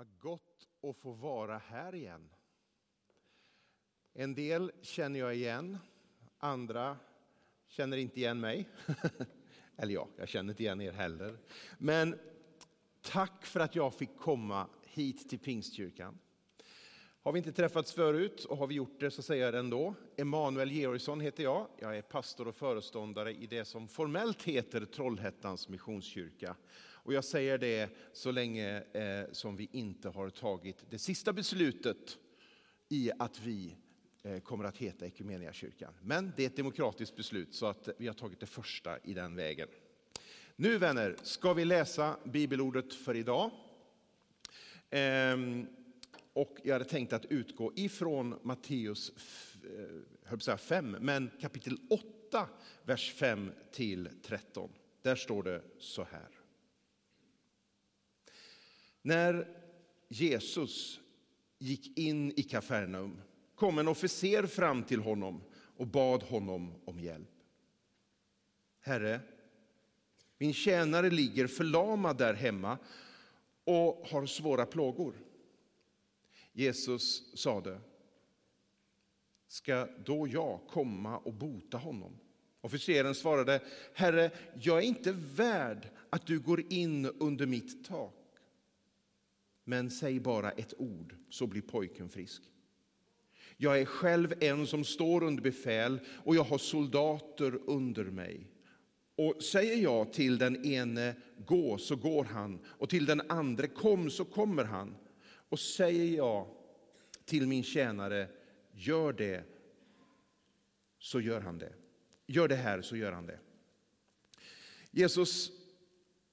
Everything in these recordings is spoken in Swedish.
Vad gott att få vara här igen. En del känner jag igen, andra känner inte igen mig. Eller ja, jag känner inte igen er heller. Men tack för att jag fick komma hit till Pingstkyrkan. Har vi inte träffats förut och har vi gjort det så säger jag det ändå. Emanuel Georgsson heter jag. Jag är pastor och föreståndare i det som formellt heter Trollhättans missionskyrka. Och jag säger det så länge eh, som vi inte har tagit det sista beslutet i att vi eh, kommer att heta Equmeniakyrkan. Men det är ett demokratiskt beslut så att vi har tagit det första i den vägen. Nu vänner ska vi läsa bibelordet för idag. Ehm, och jag hade tänkt att utgå ifrån Matteus 5, eh, men kapitel 8, vers 5 till 13. Där står det så här. När Jesus gick in i Kafarnaum kom en officer fram till honom och bad honom om hjälp. Herre, min tjänare ligger förlamad där hemma och har svåra plågor. Jesus sade, ska då jag komma och bota honom? Officeren svarade, Herre, jag är inte värd att du går in under mitt tak. Men säg bara ett ord, så blir pojken frisk. Jag är själv en som står under befäl och jag har soldater under mig. Och säger jag till den ene gå, så går han, och till den andra kom, så kommer han. Och säger jag till min tjänare, gör det, så gör han det. Gör det här, så gör han det. Jesus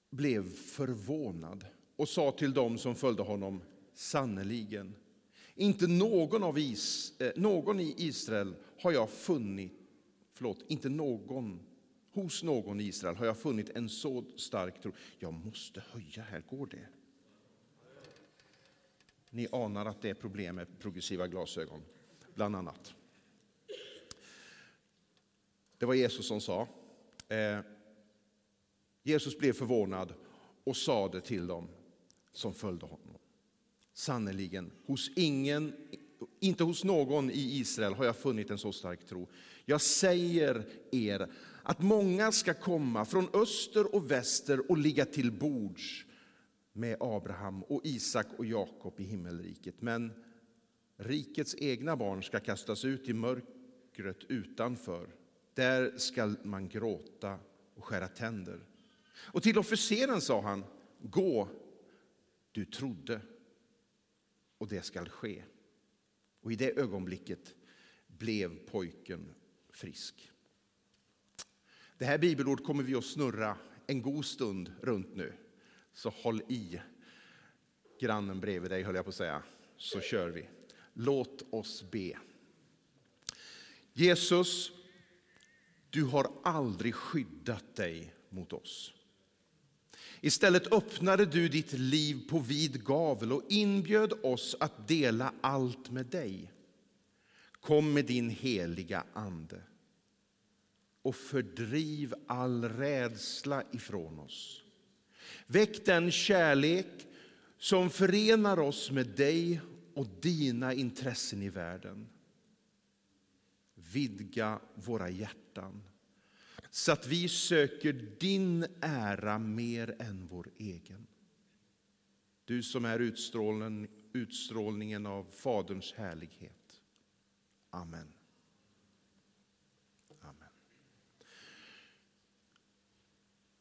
blev förvånad och sa till dem som följde honom, sannerligen, inte någon, av is, eh, någon i Israel har jag funnit, förlåt, inte någon, hos någon i Israel har jag funnit en så stark tro. Jag måste höja här, går det? Ni anar att det är problem med progressiva glasögon, bland annat. Det var Jesus som sa. Eh, Jesus blev förvånad och sade till dem som följde honom. Sannerligen, hos ingen, inte hos någon i Israel har jag funnit en så stark tro. Jag säger er att många ska komma från öster och väster och ligga till bords med Abraham och Isak och Jakob i himmelriket. Men rikets egna barn ska kastas ut i mörkret utanför. Där ska man gråta och skära tänder. Och till officeren sa han, gå, du trodde, och det skall ske. Och i det ögonblicket blev pojken frisk. Det här bibelordet kommer vi att snurra en god stund runt nu. Så håll i grannen bredvid dig, höll jag på att säga, så kör vi. Låt oss be. Jesus, du har aldrig skyddat dig mot oss. Istället öppnade du ditt liv på vid gavel och inbjöd oss att dela allt med dig. Kom med din heliga ande och fördriv all rädsla ifrån oss. Väck den kärlek som förenar oss med dig och dina intressen i världen. Vidga våra hjärtan så att vi söker din ära mer än vår egen. Du som är utstrålningen, utstrålningen av Faderns härlighet. Amen. Amen.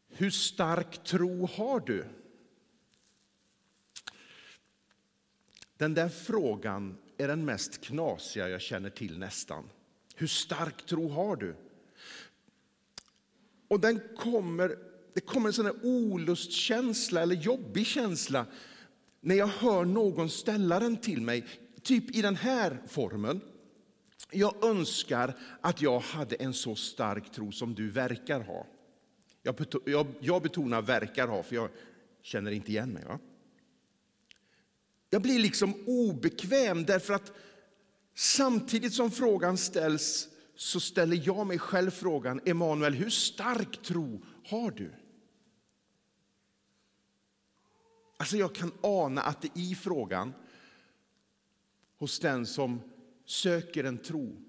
Hur stark tro har du? Den där frågan är den mest knasiga jag känner till nästan. Hur stark tro har du? Och den kommer, det kommer en sån här olustkänsla eller jobbig känsla när jag hör någon ställa den till mig, typ i den här formen. Jag önskar att jag hade en så stark tro som du verkar ha. Jag, betonar verkar ha, för jag känner inte igen mig. Va? Jag blir liksom obekväm därför att samtidigt som frågan ställs så ställer jag mig själv frågan, Emanuel, hur stark tro har du? Alltså jag kan ana att det i frågan hos den som söker en tro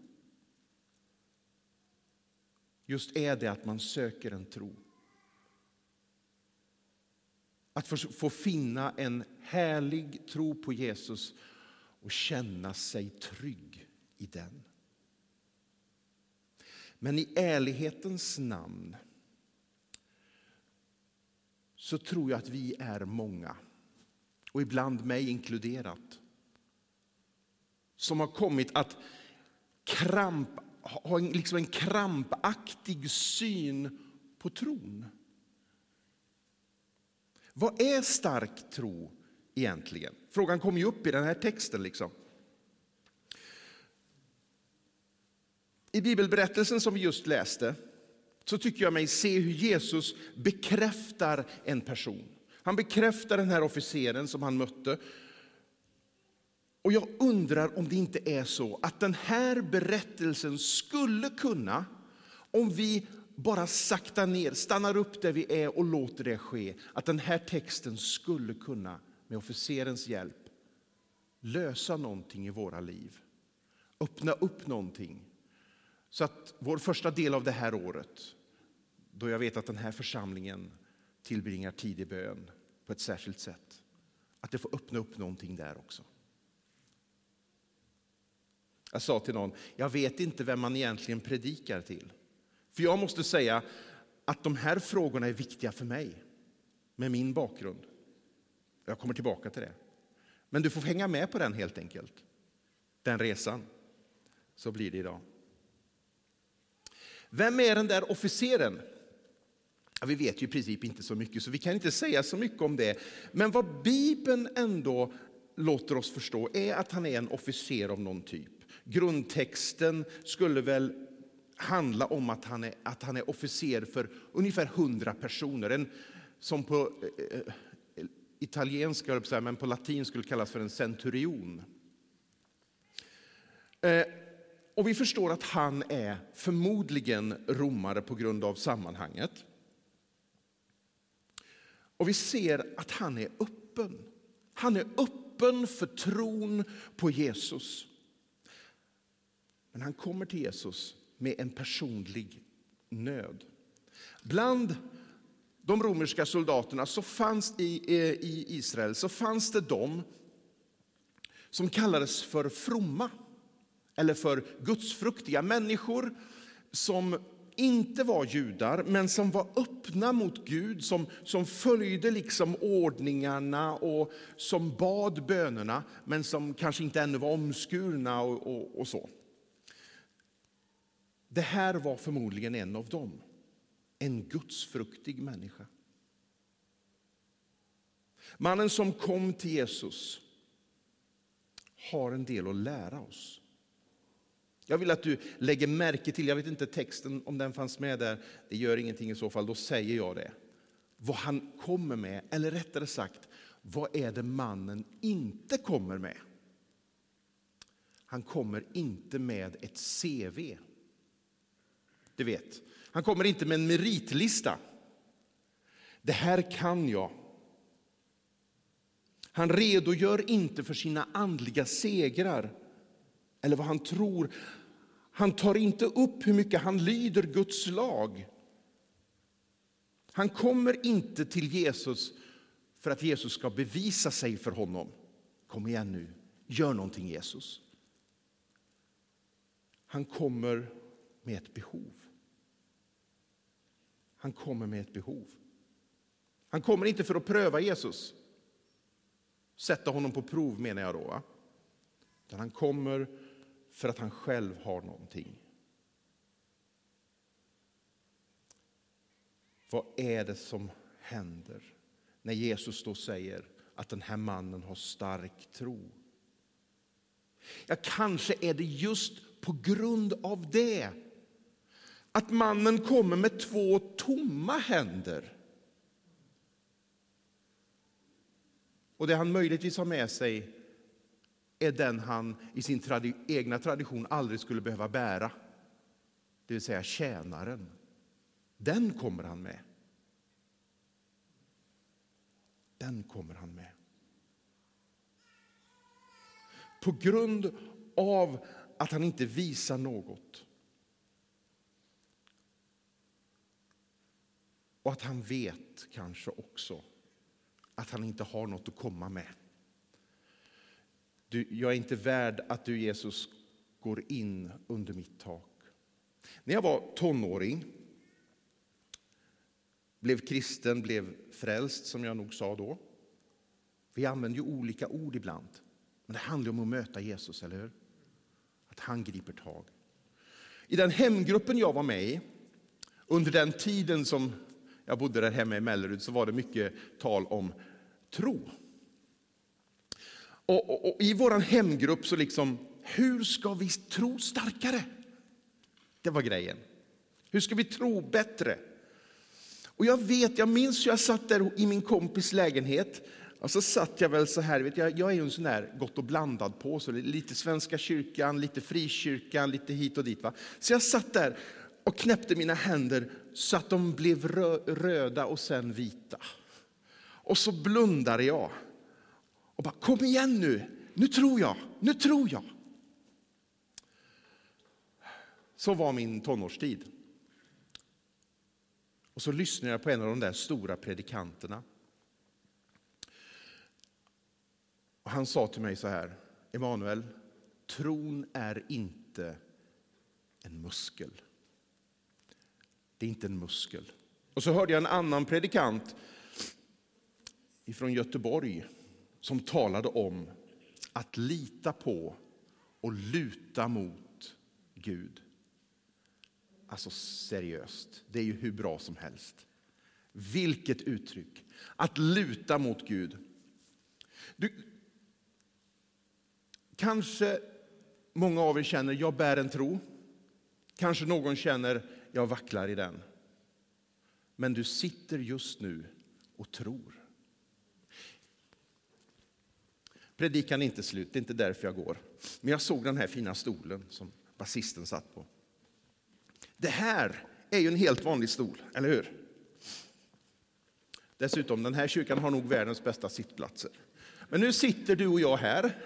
just är det att man söker en tro. Att få finna en härlig tro på Jesus och känna sig trygg i den. Men i ärlighetens namn så tror jag att vi är många, och ibland mig inkluderat som har kommit att kramp, ha liksom en krampaktig syn på tron. Vad är stark tro egentligen? Frågan kommer ju upp i den här texten. liksom. I bibelberättelsen som vi just läste så tycker jag mig se hur Jesus bekräftar en person. Han bekräftar den här officeren som han mötte. Och jag undrar om det inte är så att den här berättelsen skulle kunna, om vi bara sakta ner, stannar upp där vi är och låter det ske, att den här texten skulle kunna med officerens hjälp lösa någonting i våra liv. Öppna upp någonting. Så att vår första del av det här året, då jag vet att den här församlingen tillbringar tid i bön på ett särskilt sätt, att det får öppna upp någonting där också. Jag sa till någon, jag vet inte vem man egentligen predikar till. För jag måste säga att de här frågorna är viktiga för mig, med min bakgrund. Jag kommer tillbaka till det. Men du får hänga med på den helt enkelt. Den resan. Så blir det idag. Vem är den där officeren? Ja, vi vet ju i princip inte så mycket, så vi kan inte säga så mycket om det. Men vad Bibeln ändå låter oss förstå är att han är en officer av någon typ. Grundtexten skulle väl handla om att han är, att han är officer för ungefär 100 personer. En, som på eh, eh italienska, men på latin skulle kallas för en centurion. Eh, och vi förstår att han är förmodligen romare på grund av sammanhanget. Och vi ser att han är öppen. Han är öppen för tron på Jesus. Men han kommer till Jesus med en personlig nöd. Bland de romerska soldaterna så fanns i, i Israel så fanns det de som kallades för fromma eller för gudsfruktiga människor som inte var judar, men som var öppna mot Gud, som, som följde liksom ordningarna och som bad bönerna, men som kanske inte ännu var omskurna och, och, och så. Det här var förmodligen en av dem, en gudsfruktig människa. Mannen som kom till Jesus har en del att lära oss. Jag vill att du lägger märke till, jag vet inte texten om den fanns med där, det gör ingenting i så fall, då säger jag det. Vad han kommer med, eller rättare sagt, vad är det mannen inte kommer med? Han kommer inte med ett CV. Du vet, han kommer inte med en meritlista. Det här kan jag. Han redogör inte för sina andliga segrar eller vad han tror. Han tar inte upp hur mycket han lyder Guds lag. Han kommer inte till Jesus för att Jesus ska bevisa sig för honom. Kom igen nu, gör någonting Jesus. Han kommer med ett behov. Han kommer med ett behov. Han kommer inte för att pröva Jesus. Sätta honom på prov menar jag då. Utan han kommer för att han själv har någonting. Vad är det som händer när Jesus då säger att den här mannen har stark tro? Ja, kanske är det just på grund av det att mannen kommer med två tomma händer. Och det han möjligtvis har med sig är den han i sin tradi egna tradition aldrig skulle behöva bära. Det vill säga tjänaren. Den kommer han med. den kommer han med. På grund av att han inte visar något. Och att han vet kanske också att han inte har något att komma med. Du, jag är inte värd att du, Jesus, går in under mitt tak. När jag var tonåring, blev kristen, blev frälst som jag nog sa då. Vi använder ju olika ord ibland, men det handlar om att möta Jesus, eller hur? Att han griper tag. I den hemgruppen jag var med i, under den tiden som jag bodde där hemma i Mellerud, så var det mycket tal om tro. Och, och, och I vår hemgrupp så liksom, hur ska vi tro starkare? Det var grejen. Hur ska vi tro bättre? Och jag vet, jag minns hur jag satt där i min kompis lägenhet. Och så satt jag väl så här, vet jag, jag är ju en sån där gott och blandad på, så lite Svenska kyrkan, lite frikyrkan, lite hit och dit. Va? Så jag satt där och knäppte mina händer så att de blev röda och sen vita. Och så blundade jag och bara, kom igen nu, nu tror jag, nu tror jag. Så var min tonårstid. Och så lyssnade jag på en av de där stora predikanterna. Och han sa till mig så här, Emanuel, tron är inte en muskel. Det är inte en muskel. Och så hörde jag en annan predikant från Göteborg som talade om att lita på och luta mot Gud. Alltså seriöst, det är ju hur bra som helst. Vilket uttryck! Att luta mot Gud. Du, kanske många av er känner, jag bär en tro. Kanske någon känner, jag vacklar i den. Men du sitter just nu och tror. Predikan är inte slut, det är inte därför jag går. Men jag såg den här fina stolen som basisten satt på. Det här är ju en helt vanlig stol, eller hur? Dessutom, den här kyrkan har nog världens bästa sittplatser. Men nu sitter du och jag här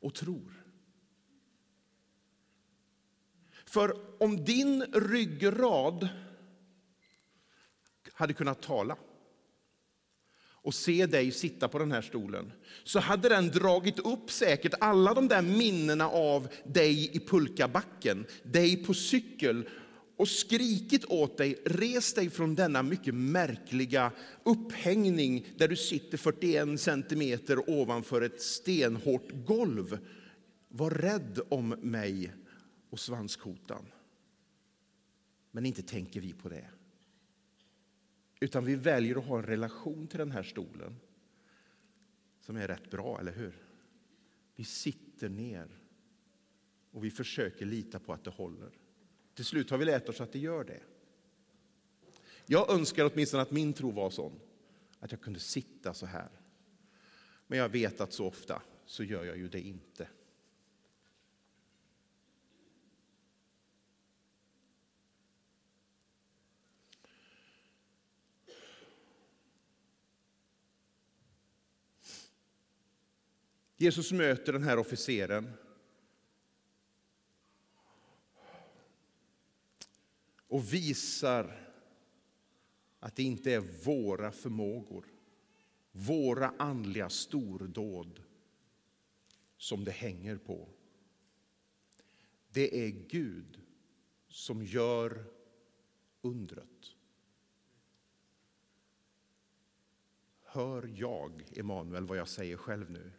och tror. För om din ryggrad hade kunnat tala och se dig sitta på den här stolen så hade den dragit upp säkert alla de där minnena av dig i pulkabacken, dig på cykel och skrikit åt dig, res dig från denna mycket märkliga upphängning där du sitter 41 centimeter ovanför ett stenhårt golv. Var rädd om mig och svanskotan. Men inte tänker vi på det. Utan vi väljer att ha en relation till den här stolen som är rätt bra, eller hur? Vi sitter ner och vi försöker lita på att det håller. Till slut har vi lärt oss att det gör det. Jag önskar åtminstone att min tro var sån, att jag kunde sitta så här. Men jag vet att så ofta så gör jag ju det inte. Jesus möter den här officeren. Och visar att det inte är våra förmågor, våra andliga stordåd som det hänger på. Det är Gud som gör undret. Hör jag, Emanuel, vad jag säger själv nu?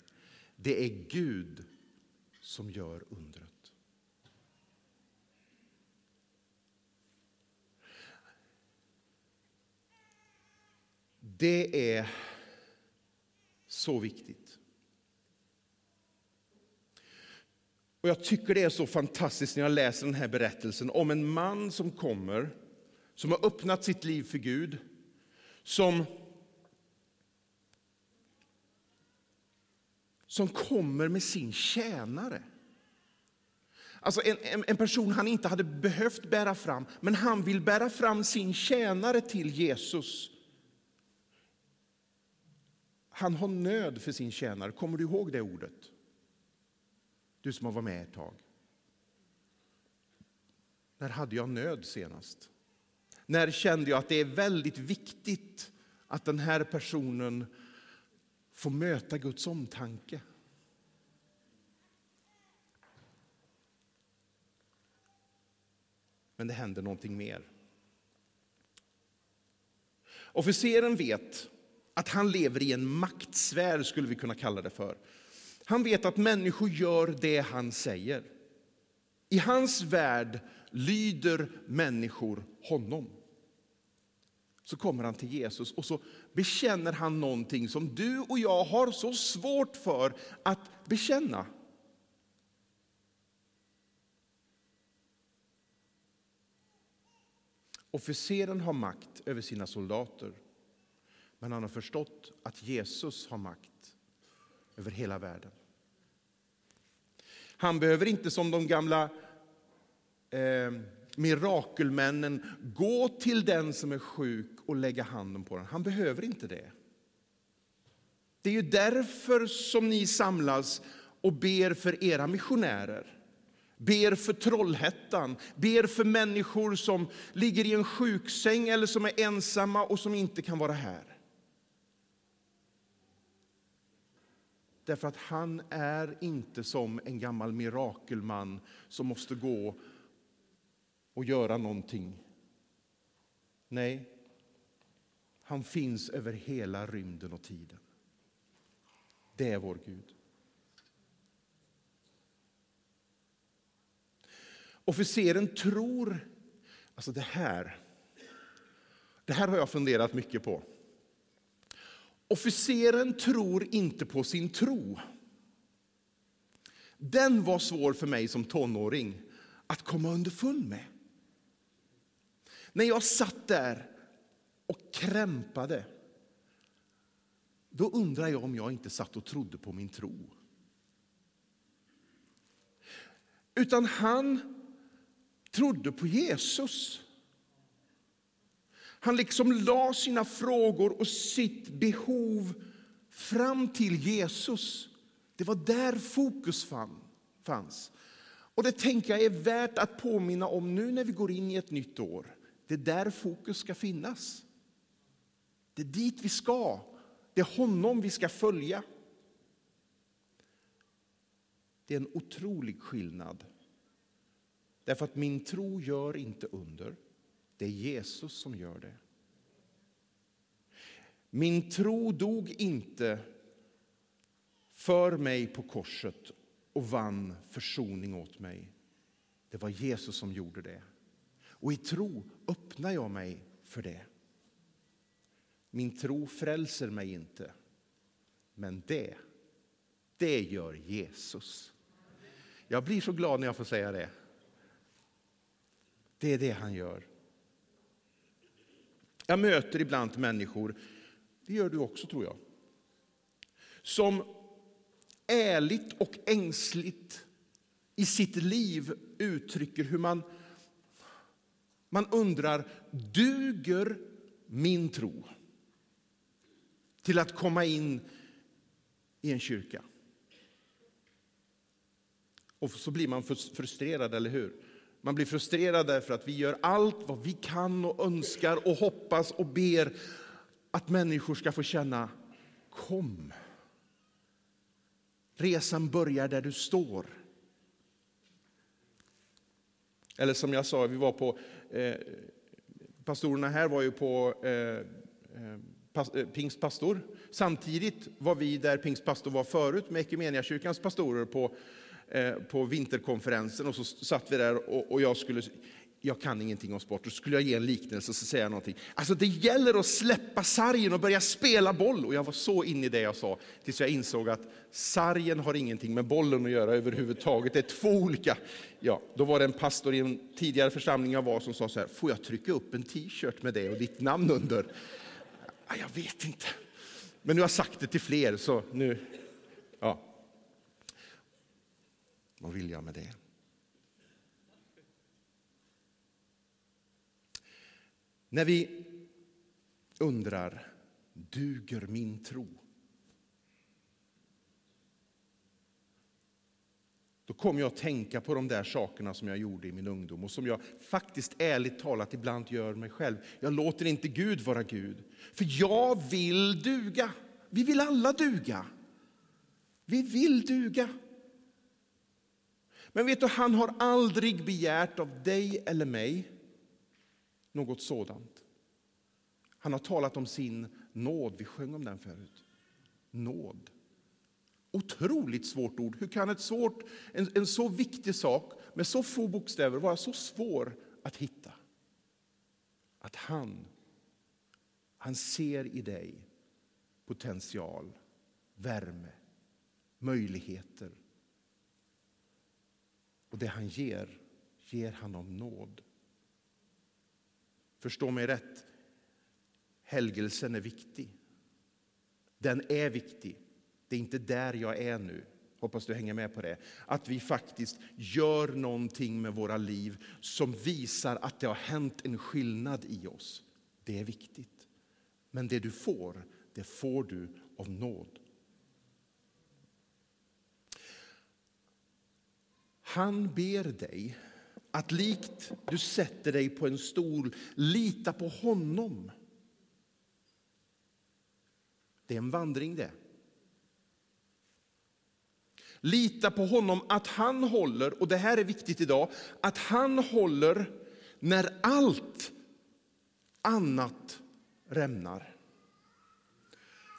Det är Gud som gör undret. Det är så viktigt. Och Jag tycker det är så fantastiskt när jag läser den här berättelsen om en man som kommer, som har öppnat sitt liv för Gud, som som kommer med sin tjänare. Alltså en, en, en, person han inte hade behövt bära fram, men han vill bära fram sin tjänare till Jesus. han har nöd för sin tjänare. Kommer du ihåg det ordet? Du som har varit med ett tag. När hade jag nöd senast? När kände jag att det är väldigt viktigt att den här personen få möta Guds omtanke? Men det händer någonting mer. Officeren vet att han lever i en maktsfär, skulle vi kunna kalla det för. Han vet att människor gör det han säger. I hans värld lyder människor honom. Så kommer han till Jesus och så bekänner han någonting som du och jag har så svårt för att bekänna. Officeren har makt över sina soldater, men han har förstått att Jesus har makt över hela världen. Han behöver inte som de gamla eh, mirakelmännen gå till den som är sjuk och lägga handen på den. Han behöver inte det. Det är ju därför som ni samlas och ber för era missionärer ber för Trollhättan, ber för människor som ligger i en sjuksäng eller som är ensamma och som inte kan vara här. Därför att han är inte som en gammal mirakelman som måste gå och göra någonting. Nej, han finns över hela rymden och tiden. Det är vår Gud. Officeren tror, alltså det här, det här har jag funderat mycket på. Officeren tror inte på sin tro. Den var svår för mig som tonåring att komma underfund med. När jag satt där och krämpade, då undrar jag om jag inte satt och trodde på min tro. Utan han trodde på Jesus. Han liksom la sina frågor och sitt behov fram till Jesus. Det var där fokus fanns. Och det tänker jag är värt att påminna om nu när vi går in i ett nytt år. Det är där fokus ska finnas. Det är dit vi ska. Det är honom vi ska följa. Det är en otrolig skillnad Därför att min tro gör inte under. Det är Jesus som gör det. Min tro dog inte för mig på korset och vann försoning åt mig. Det var Jesus som gjorde det. Och i tro öppnar jag mig för det. Min tro frälser mig inte, men det, det gör Jesus. Jag blir så glad när jag får säga det. Det är det han gör. Jag möter ibland människor, det gör du också tror jag, som ärligt och ängsligt i sitt liv uttrycker hur man, man undrar, duger min tro till att komma in i en kyrka? Och så blir man frustrerad, eller hur? Man blir frustrerad därför att vi gör allt vad vi kan och önskar och hoppas och ber att människor ska få känna kom. Resan börjar där du står. Eller som jag sa, vi var på, eh, pastorerna här var ju på eh, eh Eh, pingstpastor. Samtidigt var vi där pingstpastor var förut med Equmeniakyrkans pastorer på Eh, på vinterkonferensen och så satt vi där och, och jag skulle jag kan ingenting om sport. Då skulle jag ge en liknelse och säga någonting. Alltså det gäller att släppa sargen och börja spela boll. Och jag var så inne i det jag sa tills jag insåg att sargen har ingenting med bollen att göra överhuvudtaget. Det är två olika. Ja, då var det en pastor i en tidigare församling jag var som sa så här, får jag trycka upp en t-shirt med det och ditt namn under? Jag vet inte. Men nu har jag sagt det till fler så nu, ja, vad vill jag med det? När vi undrar, duger min tro? Då kom jag att tänka på de där sakerna som jag gjorde i min ungdom och som jag faktiskt ärligt talat ibland gör mig själv. Jag låter inte Gud vara Gud, för jag vill duga. Vi vill alla duga. Vi vill duga. Men vet du, han har aldrig begärt av dig eller mig något sådant. Han har talat om sin nåd. Vi sjöng om den förut. Nåd. Otroligt svårt ord. Hur kan ett svårt, en, en så viktig sak med så få bokstäver vara så svår att hitta? Att han, han ser i dig potential, värme, möjligheter. Och det han ger, ger han av nåd. Förstå mig rätt, helgelsen är viktig. Den är viktig. Det är inte där jag är nu. Hoppas du hänger med på det. Att vi faktiskt gör någonting med våra liv som visar att det har hänt en skillnad i oss. Det är viktigt. Men det du får, det får du av nåd. Han ber dig att likt du sätter dig på en stol, lita på honom. Det är en vandring det. Lita på honom att han håller, och det här är viktigt idag, att han håller när allt annat rämnar.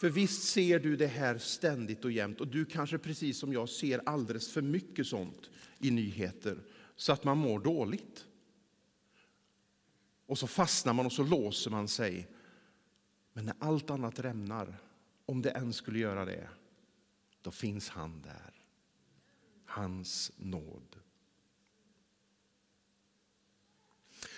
För visst ser du det här ständigt och jämt och du kanske precis som jag ser alldeles för mycket sånt i nyheter så att man mår dåligt. Och så fastnar man och så låser man sig. Men när allt annat rämnar, om det än skulle göra det, då finns han där. Hans nåd.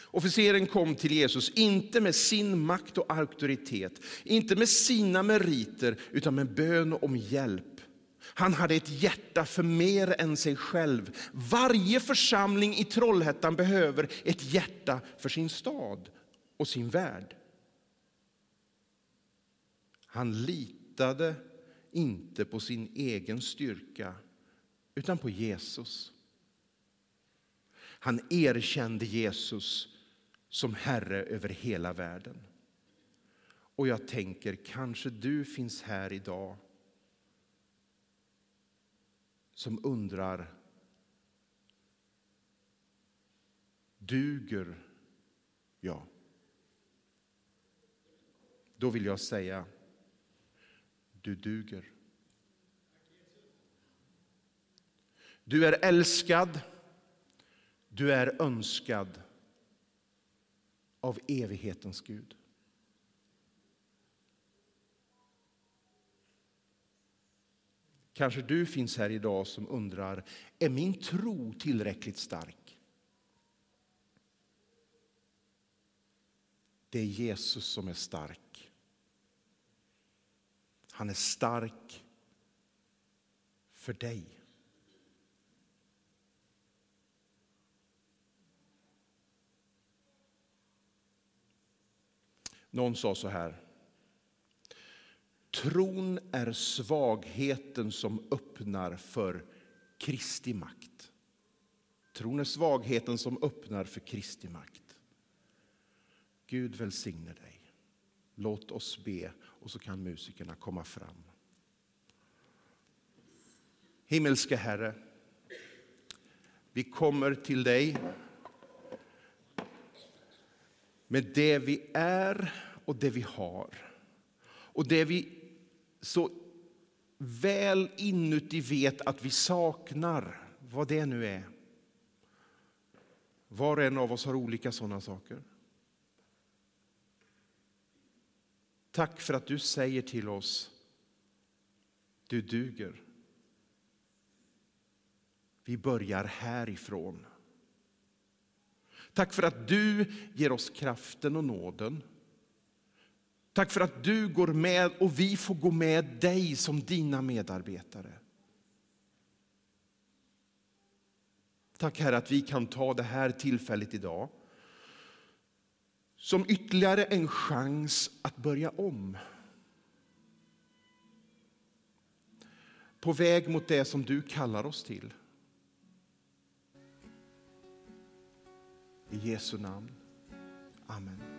Officeren kom till Jesus, inte med sin makt och auktoritet, inte med sina meriter, utan med bön om hjälp. Han hade ett hjärta för mer än sig själv. Varje församling i Trollhättan behöver ett hjärta för sin stad och sin värld. Han litade inte på sin egen styrka, utan på Jesus. Han erkände Jesus som Herre över hela världen. Och jag tänker, kanske du finns här idag som undrar Duger jag? Då vill jag säga, du duger. Du är älskad, du är önskad av evighetens Gud. Kanske du finns här idag som undrar, är min tro tillräckligt stark? Det är Jesus som är stark. Han är stark för dig. Någon sa så här. Tron är svagheten som öppnar för Kristi makt. Tron är svagheten som öppnar för Kristi makt. Gud välsigne dig. Låt oss be och så kan musikerna komma fram. Himmelske Herre, vi kommer till dig med det vi är och det vi har. Och det vi så väl inuti vet att vi saknar, vad det nu är. Var och en av oss har olika sådana saker. Tack för att du säger till oss, du duger. Vi börjar härifrån. Tack för att du ger oss kraften och nåden Tack för att du går med och vi får gå med dig som dina medarbetare. Tack Herre att vi kan ta det här tillfället idag som ytterligare en chans att börja om. På väg mot det som du kallar oss till. I Jesu namn. Amen.